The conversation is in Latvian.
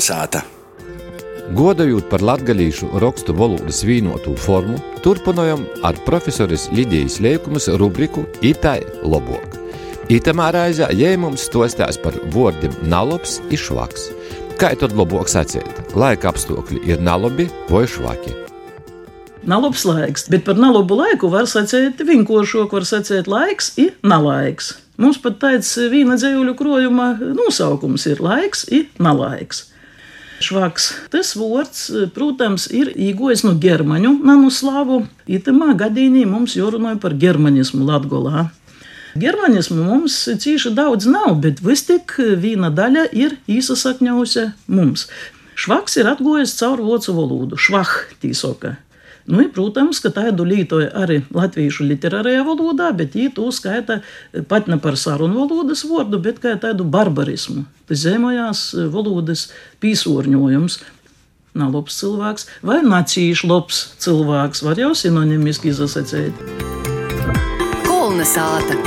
Kolnesāta. Godājot par latgadījušu rakstu valodas vīnotu formu, turpinājam ar profesoras Lidijas Liekumas rubriku Itai Lobok. Itamā raizē jē mums stostās par vārdiem nalops un švaks. Kā tad labāk sacīt? Laika apstākļi ir nalobi vai švaki? Nalabs laiks, bet par nalabu laiku var sacīt vienkāršāk, var sacīt laiks ir nalaiks. Mums pat tāds viena dzējuļu krojuma nosaukums ir laiks ir nalaiks. Švaks. Tas vārds, protams, ir iegojis no ģermaņu nanoslāvu. Itamā gadījumā mums jārunā par ģermanismu Latgolā. Germanismu mums cīši daudz nav, bet vis tik viena daļa ir īsasakņaujusi mums. Švaks ir atgojis caur vācu valodu, švah tīsoka. Nu, ir, protams, ka tādu lietoja arī latviešu literārajā valodā, bet viņi to skaita pat ne par sarunu valodas vārdu, bet kā tādu barbarismu. Tas zemojās valodas pīsūrņojums. Nav labs cilvēks, vai nacīšu labs cilvēks, var jau sinonimiski izsacīt. Kolnesāta.